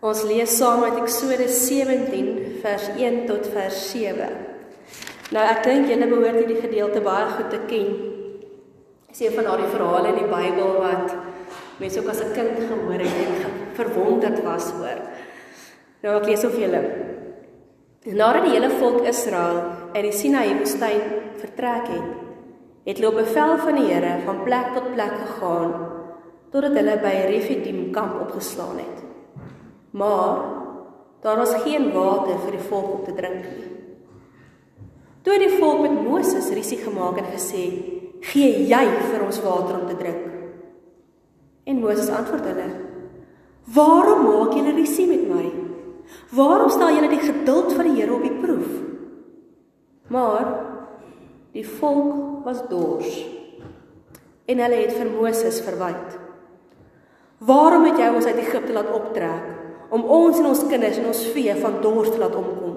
Ons lees saam uit Eksodus 17 vers 1 tot vers 7. Nou ek dink julle behoort hierdie gedeelte baie goed te ken. Dis een van daardie verhale in die Bybel wat mense ook as 'n kind gehoor het en verwonderd was oor. Nou ek lees of julle. Nadat die hele volk Israel uit die Sinaï woestyn vertrek het, het hulle op bevel van die Here van plek tot plek gegaan totdat hulle by Refidim kamp opgeslaan het. Maar daar was geen water vir die volk om te drink nie. Toe die volk met Moses risie gemaak en gesê: "Gee jy vir ons water om te drink?" En Moses antwoord hulle: "Waarom maak julle risie met my? Waarom stel julle die geduld van die Here op die proef?" Maar die volk was dors en hulle het vir Moses verwyd. "Waarom het jy ons uit Egipte laat optrek?" Om ons en ons kinders en ons vee van dors te laat omkom.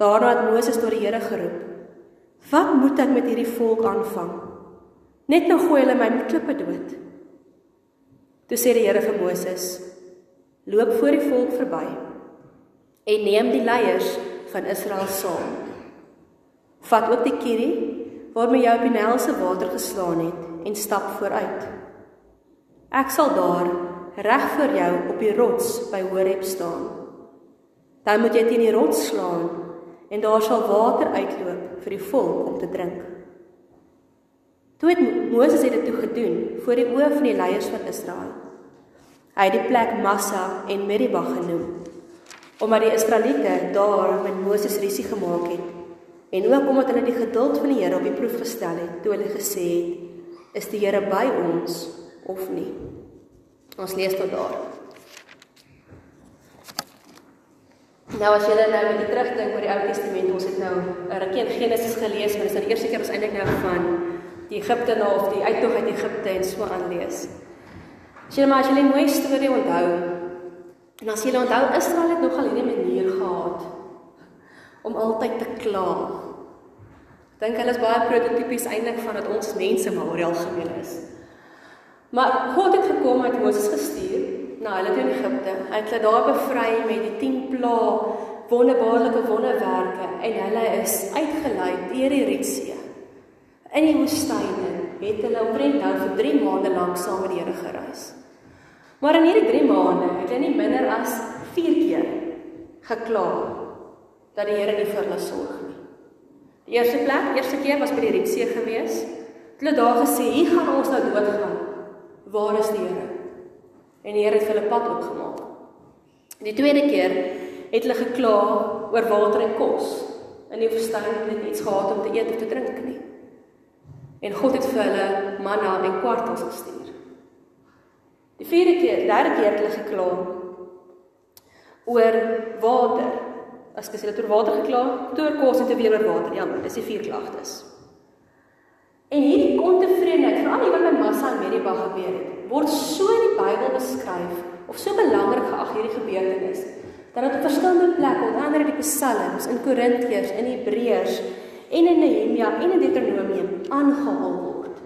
Daarna het Moses tot die Here geroep: "Wat moet ek met hierdie volk aanvang? Net nou gooi hulle my met klippe dood." Toe sê die Here vir Moses: "Loop voor die volk verby en neem die leiers van Israel saam. Vat ook die kierie waarmee jy op die Nile se water geslaan het en stap vooruit. Ek sal daar reg voor jou op die rots by Horeb staan. Dan moet jy teen die rots slaan en daar sal water uitloop vir die volk om te drink. Toe het Moses dit toe gedoen voor die oë van die leiers van Israel. Hy het die plek Massa en Meribah genoem omdat die Israeliete daar met Moses risie gemaak het en ook omdat hulle die geduld van die Here op die proef gestel het toe hulle gesê het is die Here by ons of nie. Ons lees tot daar. Nou as julle nou net terugdink oor die Ou Testament, ons het nou 'n rukkie in Genesis gelees, maar dis nou die eerste keer ons eintlik nou van die Egipte na of die uittog uit Egipte en so aanlees. As julle maar as julle 'n mooi storie onthou, en as julle onthou Israel het nogal hierdie manier gehad om altyd te kla. Dink hulle is baie prototipies eintlik van wat ons mense maar oor die algemeen is. Maar God het gekom met Moses gestuur na hulle in Egipte. Hy het hulle daar bevry met die 10 plaae, wonderbaarlike wonderwerke en hulle is uitgelei deur die Rietsee. In die woestyn het hulle omtrent nou vir 3 maande lank saam met die Here gereis. Maar in hierdie 3 maande het hulle nie minder as 4 keer gekla dat die Here nie vir hulle sorg nie. Die eerste plek, eerste keer was by die Rietsee gewees. Hulle daar gesê, "Hier gaan ons nou doodgaan." Waar is die Here? En die Here het hulle pad oopgemaak. Die tweede keer het hulle gekla oor water en kos. In die woestyn het hulle niks gehad om te eet of te drink nie. En God het vir hulle manna en kwartels gestuur. Die vierde keer, derde keer het hulle gekla oor water. As jy sê dat oor water gekla, toe kos en te weer oor water. Ja, dis die vier klagtes. En hierdie ontevredenheid, veral hier wat by Massa en Meribah gebeur het, word so in die Bybel beskryf of so belangrik geag hierdie gebeurtenis dat dit op verskillende plekke, onder andere die Psalms, in Korintiërs, in Hebreërs en in Nehemia en in Deuteronomium aangehaal word.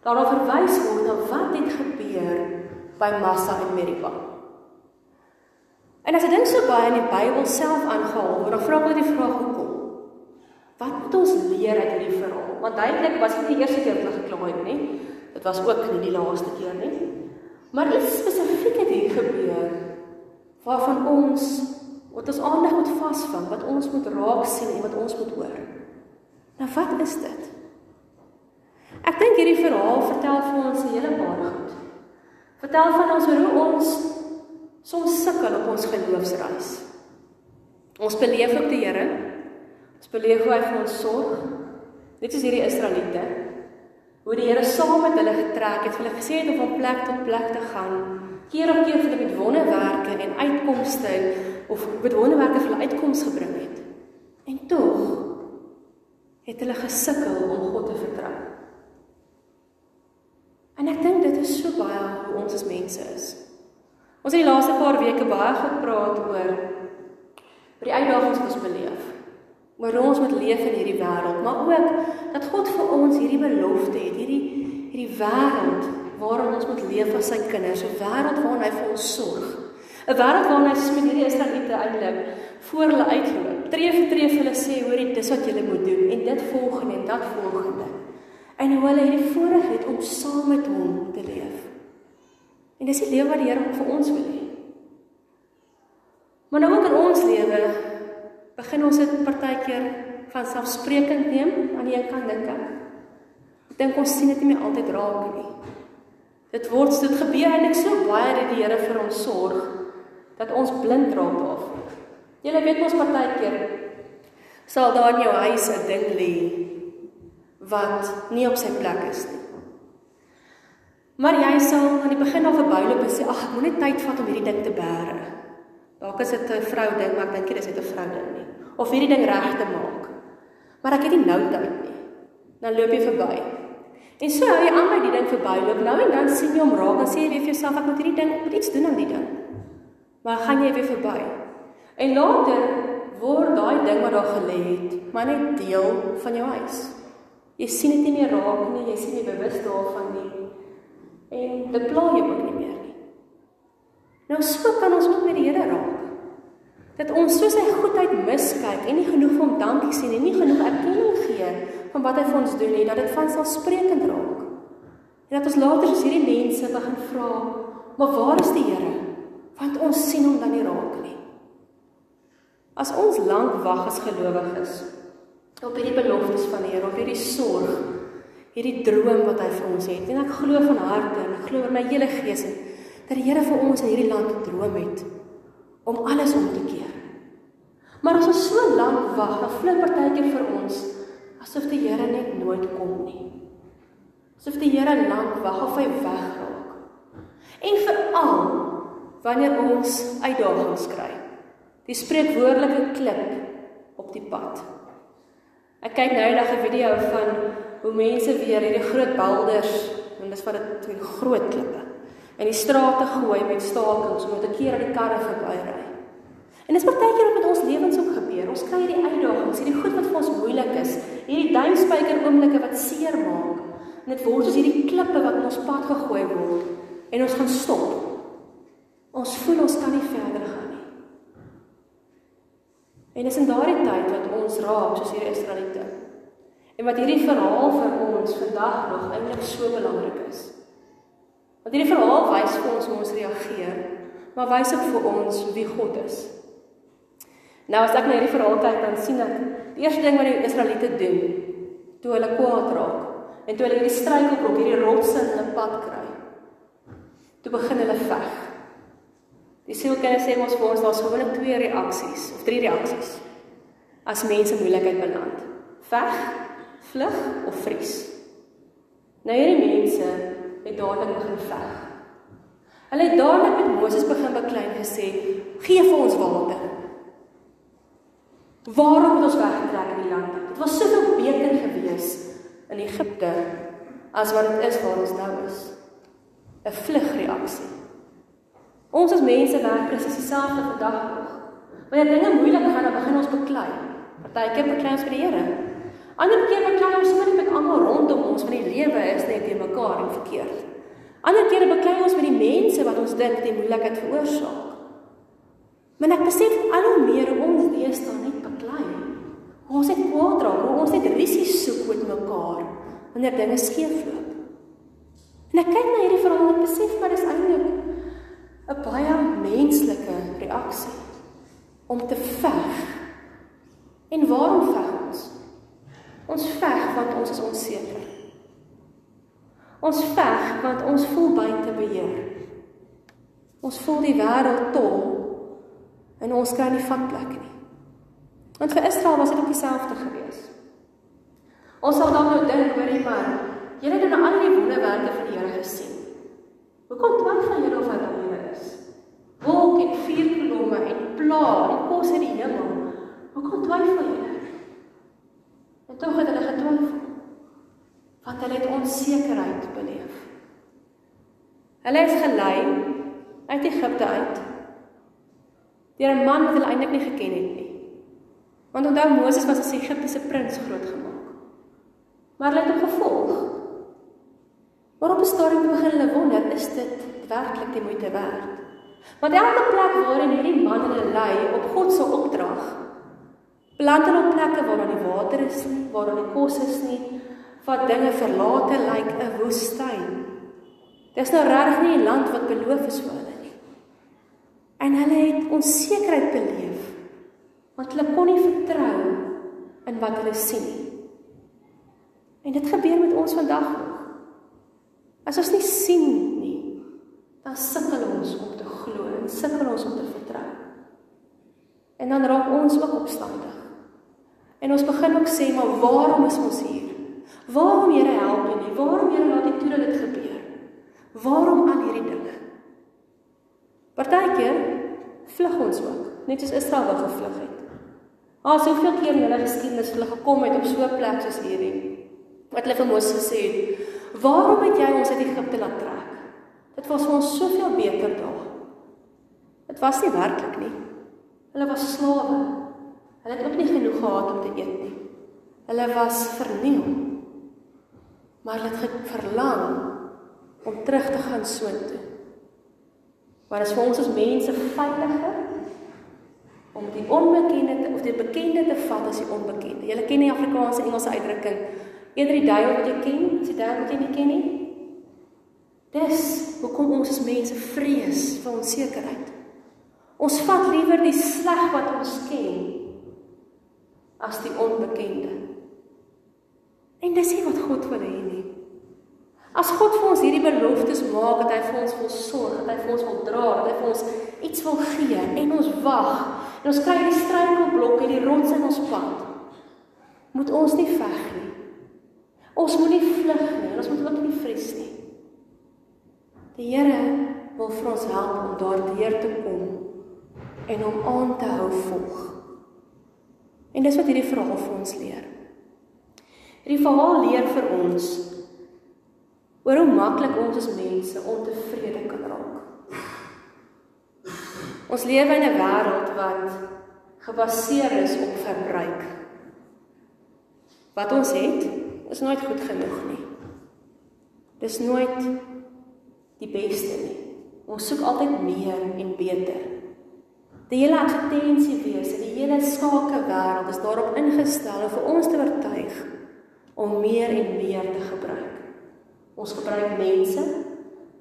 Daarna verwys word na wat het gebeur by Massa en Meribah. En as jy dink so baie in die Bybel self aangehaal word, dan vra ek net die vraag hoekom? Wat moet ons leer uit hierdie verhaal? Want duidelik was dit nie die eerste keer wat hulle gekla het nie. Dit was ook nie die laaste keer nie. Maar iets spesifiek het hier gebeur waarvan ons wat ons aandag moet vasvang, wat ons moet raak sien en wat ons moet hoor. Nou wat is dit? Ek dink hierdie verhaal vertel vir ons 'n hele paar goed. Vertel van ons hoe ons soms sukkel op ons geloofsreis. Ons beleef op die Here Ons beleef hoe hy vir ons sorg. Net soos hierdie Israeliete. Hoe die Here saam met hulle getrek het, hulle gesê het om van plek tot plek te gaan. Keer op keer het hulle met wonderwerke en uitkomste of met wonderwerke vir hulle uitkoms gebring het. En tog het hulle gesukkel om God te vertrou. En ek dink dit is so baie hoe ons as mense is. Ons het die laaste paar weke baie gepraat oor oor die uitdagings wat ons beleef oor hoe ons moet leef in hierdie wêreld, maar ook dat God vir ons hierdie belofte het, hierdie hierdie wêreld waarin ons moet leef as sy kinders, 'n wêreld waarin hy vir ons sorg. 'n Wêreld waarin hy met hierdie Israeliete eintlik voor hulle uitloop. Tree vir tree vir hulle sê, hoorie, dis wat julle moet doen en dit volgende en dat volgende. En hoe hulle hierdie voorreg het om saam met hom te leef. En dis die lewe wat die Here vir ons wil hê. Maar nou ook in ons lewe begin ons dit partykeer van selfsprekend neem aan die een kant dink ek. Ek dink ons sien dit nie meer altyd raak nie. Dit word dit gebeur eintlik so baie dat die Here vir ons sorg dat ons blind raak daarvoor. Jy weet mos partykeer sal daar in jou huis 'n ding lê wat nie op sy plek is nie. Maar jy sal aan die begin al verbyloop en sê ag, ek moet net tyd vat om hierdie ding te bære. Dalk is dit 'n vrou ding, maar ek dink dit is net 'n vrou ding nie. Of hierdie ding reg te maak. Maar ek het nie nou tyd nie. Dan loop jy verby. En so hou jy aan by die ding verbyloop. Nou en dan sien jy hom raak en sê jy vir jouself ek moet hierdie ding moet iets doen aan die ding. Maar gaan jy weer verby. En later word daai ding wat daar gelê het, maar net deel van jou huis. Jy sien dit nie meer raak nie, jy sien nie bewus daarvan nie. En dit pla jou ook nie meer nie. Nou so kan ons ook met die Here raak. Dat ons so sy goedheid miskyk en nie genoeg vir hom dankie sê en nie genoeg erkenning gee van wat hy vir ons doen nie, dat dit van selfsprekend raak. En dat ons later as hierdie mense begin vra, "Maar waar is die Here?" Want ons sien hom dan nie raak nie. As ons lank wag as gelowiges op hierdie beloftes van die Here, op hierdie sorg, hierdie droom wat hy vir ons het, en ek glo van harte en ek glo met my hele gees en dat die Here vir ons in hierdie land droom het om alles om te keer. Maar as ons so lank wag, dan voel partykeer vir ons asof die Here net nooit kom nie. Asof die Here lank wag of hy wegraak. En veral wanneer ons uitdagings kry. Die spreekwoordelike klip op die pad. Ek kyk nou eendag 'n video van hoe mense weer hierdie groot boulders en dis wat dit groot klippe in die strate gooi met stakings om te keer dat die karre verby ry. En dis partykeer wat met ons lewens ook gebeur. Ons kry hierdie uitdagings, hierdie goed wat vir ons moeilik is, hierdie duimspyker oomblikke wat seer maak. En dit word soos hierdie klippe wat in ons pad gegooi word en ons gaan stop. Ons voel ons kan nie verder gaan nie. En dis in daardie tyd wat ons raak soos hierdie Israeliete. En wat hierdie verhaal vir ons vandag nog eintlik so belangrik is. Want hierdie verhaal wys vir ons hoe ons reageer, maar wys ook vir ons wie God is. Nou as ek na hierdie verhaal kyk, dan sien ek die eerste ding wat die Israeliete doen toe hulle kwaad raak en toe hulle hierdie struikelblok, hierdie rotse in hulle pad kry. Toe begin hulle veg. Die sielkinders sê ons vir ons daar's gewoonlik twee reaksies of drie reaksies as mense moeilikheid beland. Veg, vlug of vries. Nou hierdie mense het dadelik begin veg. Hulle het dadelik met Moses begin beklei en gesê: "Gee vir ons water." Waarom moet ons wegtrek in die land? Dit was soveel beter gewees in Egipte as wat dit is waar ons nou is. 'n Vlugreaksie. Ons as mense werk presies dieselfde vandag nog. Wanneer dinge moeilik gaan, dan begin ons beklei. Partykeer beklei ons vir die Here. Ander keer beklei ons sommer met almal rondom ons want die lewe is net te mekaar en verkeerd. Ander kere beklei ons met die mense wat ons dink die moeilikheid veroorsaak. Maar ek besef al hoe meer ons deesdae net beklei. Ons het kwaad raak, ons het risiko's soek met mekaar wanneer dinge skeefloop. En ek kyk na hierdie verhaal en besef maar dis eintlik 'n baie menslike reaksie om te veg. En waarom veg ons? Veg want ons is onseker. Ons veg want ons voel buite beheer. Ons voel die wêreld tol en ons kan nie vatplek nie. Want vir Israel was dit ook dieselfde gewees. Ons sal dan nou dink oor die man. Julle het nou al die wonderwerke van die Here gesien. Hoekom twyfel julle of hy hier is? Wolk en vuurkolomme en pla en kos in die hemel. Hoekom twyfel julle? Tog het hulle getwyfel. Want hulle het onsekerheid beleef. Hulle is gelei uit Egipte uit. Deur 'n man wat hulle eintlik nie geken het nie. Want onthou Moses was as Egiptiese prins grootgemaak. Maar hulle het hom gevolg. Maar op 'n stadium begin hulle wonder, is dit werklik die moeite werd? Want elke plek waarin hierdie man hulle lei op God se opdrag, plant hulle op plekke waar daar nie water is nie, waar daar nie kos is nie, wat dinge verlate lyk, 'n woestyn. Dis nou regtig nie 'n land wat beloof is vir hulle nie. En hulle het onsekerheid beleef want hulle kon nie vertrou in wat hulle sien nie. En dit gebeur met ons vandag nog. As ons nie sien nie, dan sukkel ons om te glo en sukkel ons om te vertrou. En dan raak ons ook opstandig. En ons begin ook sê, maar waarom is ons hier? Waarom Here help U nie? Waarom Here laat U toe dat dit gebeur? Waarom al hierdie dinge? Partykeer vlug ons ook, net soos Israel wou gevlug het. Al soveel keer in hulle geskiedenis hulle gekom het op so 'n plek soos hierdie. Wat hulle vir Moses gesê het, "Waarom het jy ons uit Egipte laat trek? Dit was vir ons soveel beter daar." Dit was nie werklik nie. Hulle was slawe. Hulle het ook nie genoeg gehad om te eet nie. Hulle was verniel maar hulle het verlang om terug te gaan soontoe. Maar as vir ons as mense veiliger om die onbekende te, of die bekende te vat as die onbekende. Jy ken die Afrikaanse Engelse uitdrukking, eerder die duiwel wat jy ken, as die duiwel wat jy nie ken nie. Dis hoekom ons as mense vrees vir onsekerheid. Ons vat liewer die sleg wat ons ken as die onbekende. En dis nie wat God wil hê nie. As God vir ons hierdie beloftes maak dat hy vir ons wil sorg, dat hy vir ons wil dra, dat hy vir ons iets wil gee en ons wag en ons kry die struikelblokke, die rots in ons pad. Moet ons nie veg nie. Ons moet nie vlug nie, ons moet ook nie vrees nie. Die Here wil vir ons help om daardeur te kom en om aan te hou volg. En dis wat hierdie verhaal vir ons leer. Hierdie verhaal leer vir ons oor hoe maklik ons as mense ontevrede kan raak. Ons lewe in 'n wêreld wat gebaseer is op verbruik. Wat ons het, is nooit goed genoeg nie. Dis nooit die beste nie. Ons soek altyd meer en beter. Die hele advertensiewese, die hele skake wêreld is daarop ingestel om vir ons te oortuig om meer en meer te gebruik. Ons gebruik mense,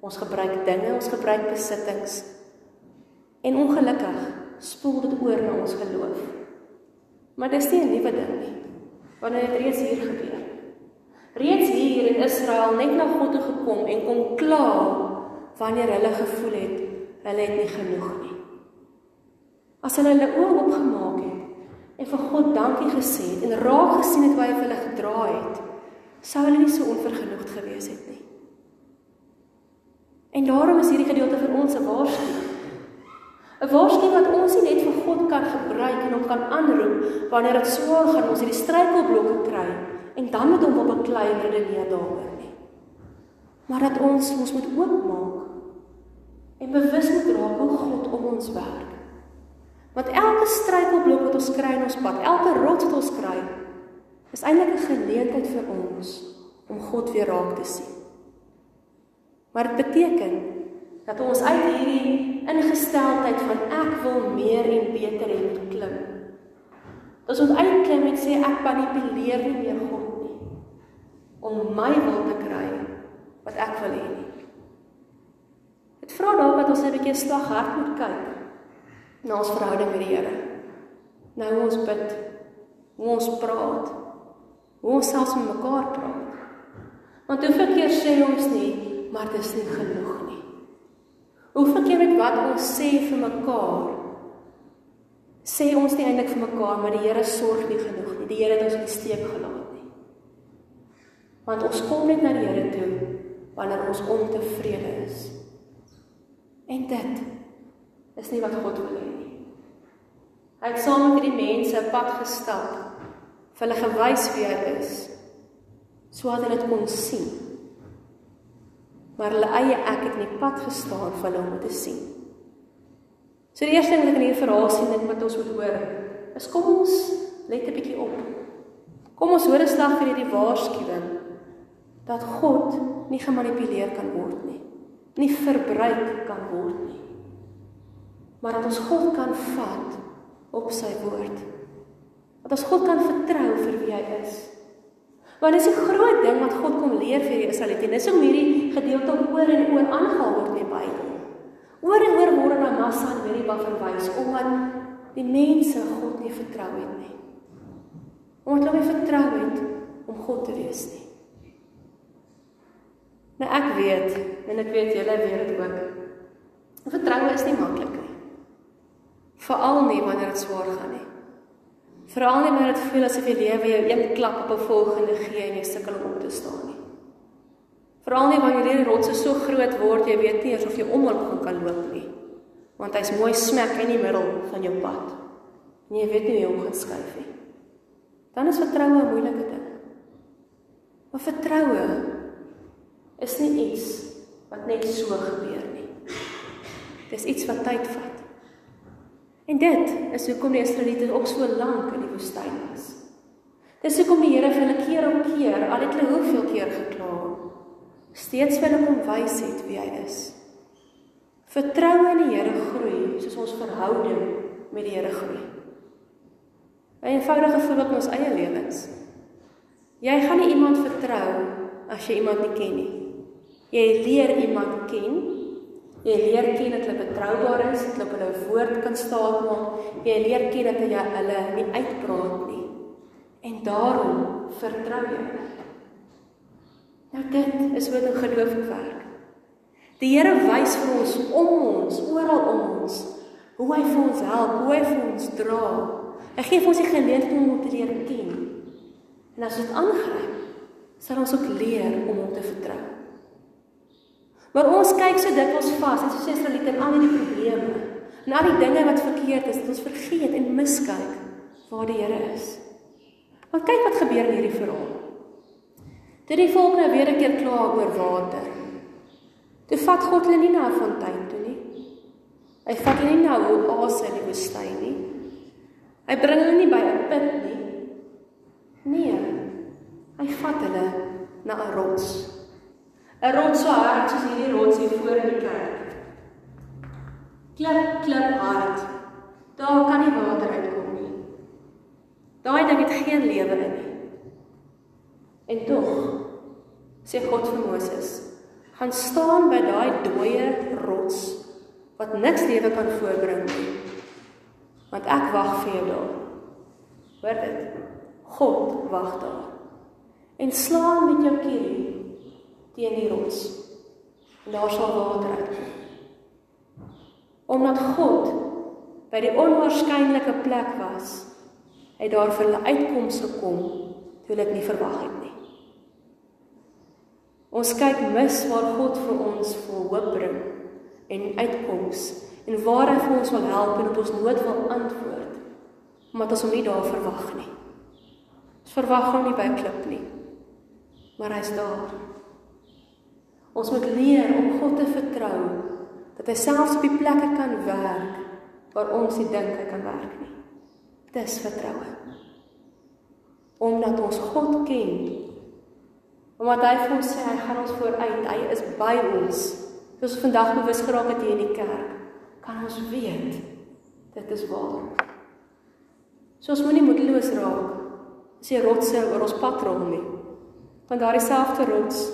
ons gebruik dinge, ons gebruik besittings. En ongelukkig spoel dit oor na ons geloof. Maar dis nie 'n nuwe ding nie. Wanneer dit reeds hier gebeur. Reeds hier in Israel net na God toe gekom en kon kla wanneer hulle gevoel het hulle het nie genoeg nie. As hulle hulle oë oopgemaak het en vir God dankie gesê het en raak gesien het hoe hy hulle gedra het, sou hulle nie so onvergenoegd gewees het nie. En daarom is hierdie gedeelte vir ons 'n waarskuwing. 'n Waarskuwing wat ons nie net vir God kan gebruik en hom kan aanroep wanneer dit swaar gaan ons hierdie struikelblokke kry en dan met hom op 'n klein redeneer daaroor nie. Maar dat ons ons moet oopmaak en bewus moet raak hoe God om ons werk. Want elke struikelblok wat ons kry in ons pad, elke rots wat ons kry, is eintlik 'n geleentheid vir ons om God weer raak te sien. Maar dit beteken dat ons uit hierdie ingesteldheid van ek wil meer en beter hê moet klim. Ons moet uitklim en sê ek manipuleer nie meer God nie om my wil te kry wat ek wil hê nie. Dit vra dalk dat ons 'n bietjie slag hard moet kyk na ons verhouding met die Here. Nou hoe ons bid, hoe ons praat, hoe ons selfs met mekaar praat. Want hoeveel keer sê ons nie, maar dit is nie genoeg nie. Hoeveel keer met wat ons sê vir mekaar, sê ons nie eintlik vir mekaar, maar die Here sorg nie genoeg nie. Die Here het ons in die steek gelaat nie. Want ons kom net na die Here toe wanneer ons ontevrede is. En dit is nie wat God wil hê nie. Hy het saam met hierdie mense pad gestap, vir hulle gewys wie hy is, sodat hulle dit kon sien. Maar hulle eie ek het nie pad gestaan vir hulle om te sien. So die eerste ding wat ek in hierdie verhaal sien en wat ons moet hoor, is kom ons let 'n bietjie op. Kom ons hoor 'n slag vir hierdie waarskuwing dat God nie gemanipuleer kan word nie, nie verbruik kan word nie. Maar dat ons God kan vat op sy woord. Dat ons God kan vertrou vir wie hy is. Want dis 'n groot ding wat God kom leer vir die Israeliete. Dis om hierdie gedeelte oor en oor aangehaal word in die Bybel. Oor en oor word na Massa en Meriba verwys omdat die mense God nie vertrou het nie. Omdat hulle nie vertrou het om God te wees nie. Nou ek weet en ek weet julle weet dit ook. Vertroue is nie maklik. Veral nie wanneer dit swaar gaan nie. Veral nie wanneer dit voel asof jy lewe jou een klap op 'n volgende gee en jy sukkel om op te staan nie. Veral nie wanneer hierdie rotse so groot word jy weet nie eers of jy omloop kan loop nie. Want hy's mooi smek in die middel van jou pad. En jy weet nie hoe jy hom gaan skuif nie. Dan is vertroue 'n moeilike ding. Maar vertroue is nie iets wat net so gebeur nie. Dis iets wat tyd vat. En dit is hoekom die Israeliete ook so lank in die woestyn was. Dis hoekom die Here vir hulle keer op keer, al het hulle hoeveel keer gekla, steeds vir hulle kom wys het wie hy is. Vertroue in die Here groei soos ons verhouding met die Here groei. 'n Eenvoudige voorbeeld in ons eie lewens. Jy gaan nie iemand vertrou as jy iemand nie ken nie. Jy leer iemand ken. Jy leer ken dat hulle betroubaar is, dat hulle op hulle woord kan staan maak. Jy leer ken dat jy hulle nie uitpraat nie. En daarom vertrou jy. Nou dit is wat 'n geloof werk. Die Here wys vir ons om ons, oral om ons, hoe hy vir ons help, hoe hy vir ons dra. Hy gee vir ons die geleentheid om hom te leer ken. En as dit aangryp, sal ons ook leer om hom te vertrou. Maar ons kyk so dikwels vas en so sê Israeliete in al die probleme en al die dinge wat verkeerd is, dat ons vergeet en miskyk waar die Here is. Want kyk wat gebeur in hierdie verhaal. Dit die volk nou weer 'n keer kla oor water. Toe vat God hulle nie na 'n fontein toe nie. Hy vat hulle nie na 'n oase in die woestyn nie. Hy bring hulle nie by 'n put nie. Nee. Hy vat hulle na 'n rots. 'n rots so hard soos hierdie rots hier voor in die kerk. Klip klip hard. Daar kan nie water uitkom nie. Daai ding het geen lewe in nie. En tog sê God vir Moses: "Gaan staan by daai dooie rots wat niks lewe kan voorbring nie. Want ek wag vir jou daar." Hoor dit? God wag daar. En slaan met jou kierie teen die rots. En daar sal water uitkom. Omdat God by die onwaarskynlike plek was, het daar vir hulle uitkomste gekom toe hulle dit nie verwag het nie. Ons kyk mis waar God vir ons vol hoop bring en uitkoms en waar hy vir ons wil help en op ons nood wil antwoord. Omdat ons hom nie daar verwag nie. Ons verwag hom nie by klip nie. Maar hy's daar. Ons moet leer om God te vertrou dat hy selfs op die plekke kan werk waar ons nie dink hy kan werk nie. Dis vertroue. Omdat ons God ken. Omdat hy vir ons sê hy gaan ons vooruit, hy is by ons. Soos vandag bewus geraak het hier in die kerk, kan ons weet dit is waar. So ons moenie moedeloos raak as die rotse oor ons pad rol nie. Want daardie selfde rots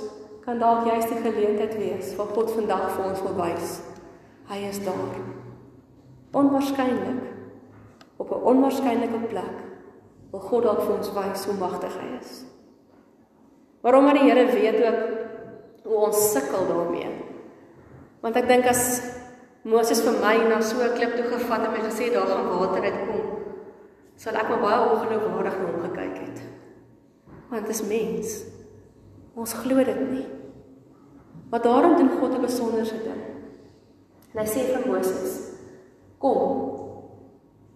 kan dalk juist die geleentheid wees wat God vandag vir ons wil wys. Hy is daar. Onwaarskynlik op 'n onwaarskynlike plek wil God dalk vir ons wys hoe magtig hy is. Waarom maar die Here weet ook hoe ons sukkel daarmee. Want ek dink as Moses vir my na so 'n klip toe gevat en my gesê daar gaan water uitkom, sal ek maar baie ongeloofwaardig na hom gekyk het. Want dit is mens. Ons glo dit nie. Maar daarom doen God 'n besonderse ding. En hy sê vir Moses: "Kom.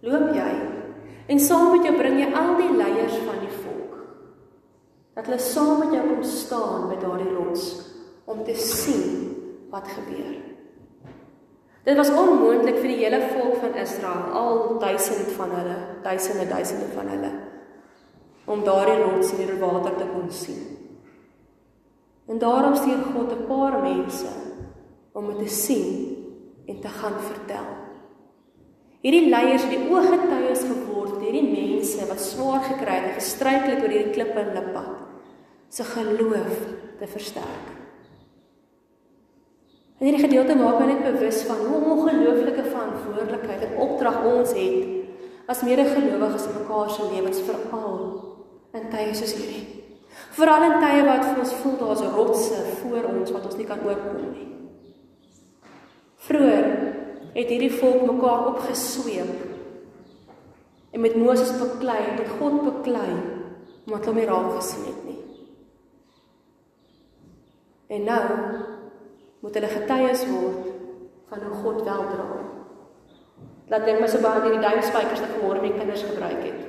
Loop jy en saam met jou bring jy al die leiers van die volk. Dat hulle saam met jou kom staan by daardie rots om te sien wat gebeur." Dit was onmoontlik vir die hele volk van Israel, al duisende van hulle, duisende duisende van hulle om daardie rots in die water te kon sien. En daarom stuur God 'n paar mense om dit te sien en te gaan vertel. Hierdie leiers het die ooggetuies geword vir hierdie mense wat swaar gekry het en gestruikel het oor hierdie klippe en lippad se geloof te versterk. En hierdie gedeelte maak my net bewus van hoe ongelooflike verantwoordelikheid en opdrag ons het as medegelowiges in mekaar se lewens veral in tye soos hierdie. Veral in tye wat vir ons voel daar's rotse voor ons wat ons nie kan oorkom nie. Vroeger het hierdie volk mekaar opgesweep en met Moses beklei, met God beklei, omdat hulle nie raak gesien het nie. En nou moet hulle getuies word van hoe God wel dra. Laat dink my so baie aan die duimspykers wat vanmôre my kinders gebruik het.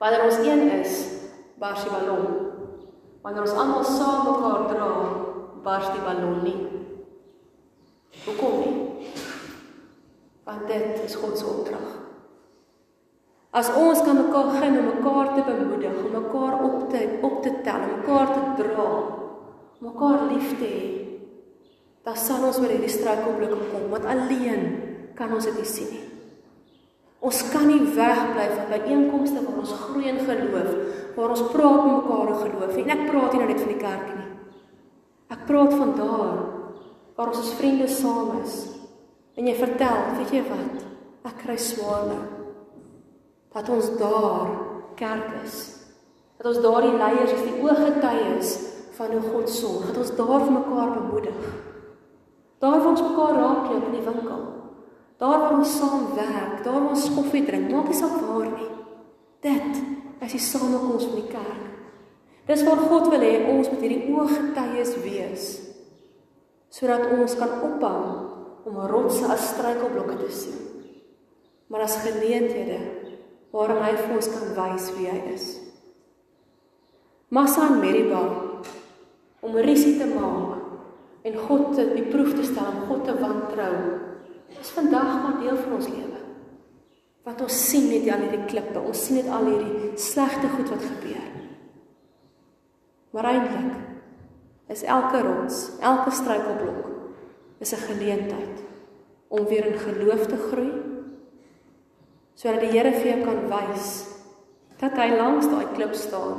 Wanneer ons een is, bars die ballon. Wanneer ons almal saam mekaar dra, bars die ballon nie. Hoekom nie? Want dit is God se opdrag. As ons kan mekaar gaan om mekaar te bemoedig, om mekaar op te op te tel, om mekaar te dra, mekaar lief te hê, dan sal ons oor hierdie struikelblokke kom, want alleen kan ons dit nie sien nie. Ons kan nie wegbly van byeenkomste waar ons groei in geloof, waar ons praat met mekaar oor geloof nie. En ek praat nie nou net van die kerk nie. Ek praat van daar waar ons as vriende saam is. En jy vertel, weet jy wat? Ek kry swaar nou. Dat ons daar kerk is. Dat ons daar die leiers is, die ooggetuies van hoe God sorg. Dat ons daar vir mekaar bemoedig. Daar waar ons mekaar raakloop in die winkel. Daar waar ons saam werk, daar waar ons koffie drink, maak nie saak waar nie. Dit is die samekoms van die kerk. Dis waar God wil hê ons moet hierdie ooggetuies wees sodat ons kan ophou om rotse as struikelblokke te sien. Maar as geleenthede waarin hy vir ons kan wys wie hy is. Massa en Meriba om risie te maak en God te die proef te stel God te wantrou is vandag maar deel van ons lewe. Want ons sien net al hierdie klippe, ons sien net al hierdie slegte goed wat gebeur. Maar eintlik is elke rots, elke struikelblok is 'n geleentheid om weer in geloof te groei sodat die Here vir jou kan wys dat hy langs daai klip staan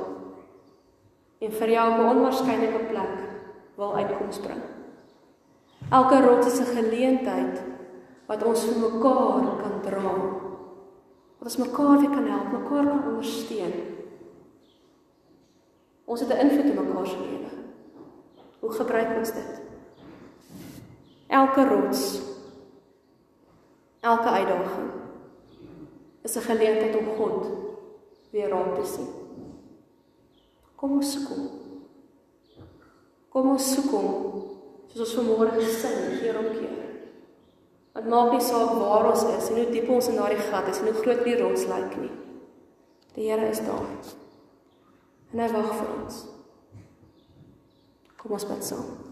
en vir jou 'n onwaarskynlike plek wil uitkoms bring. Elke rots is 'n geleentheid wat ons vir mekaar kan dra. Wat ons mekaar weer kan help, mekaar kan ondersteun. Ons het 'n invloed op mekaar se lewe. Hoe gebruik ons dit? Elke rots, elke uitdaging is 'n geleentheid om God weer raak te sien. Kom ons soek hom. Kom ons soek hom soos ons vanmôre gesing keer op keer. Dit maak nie saak waar ons is en hoe diep ons in daardie gat is en hoe groot die rots lyk nie. Die Here is daar. En hy wag vir ons. Kom ons bid saam.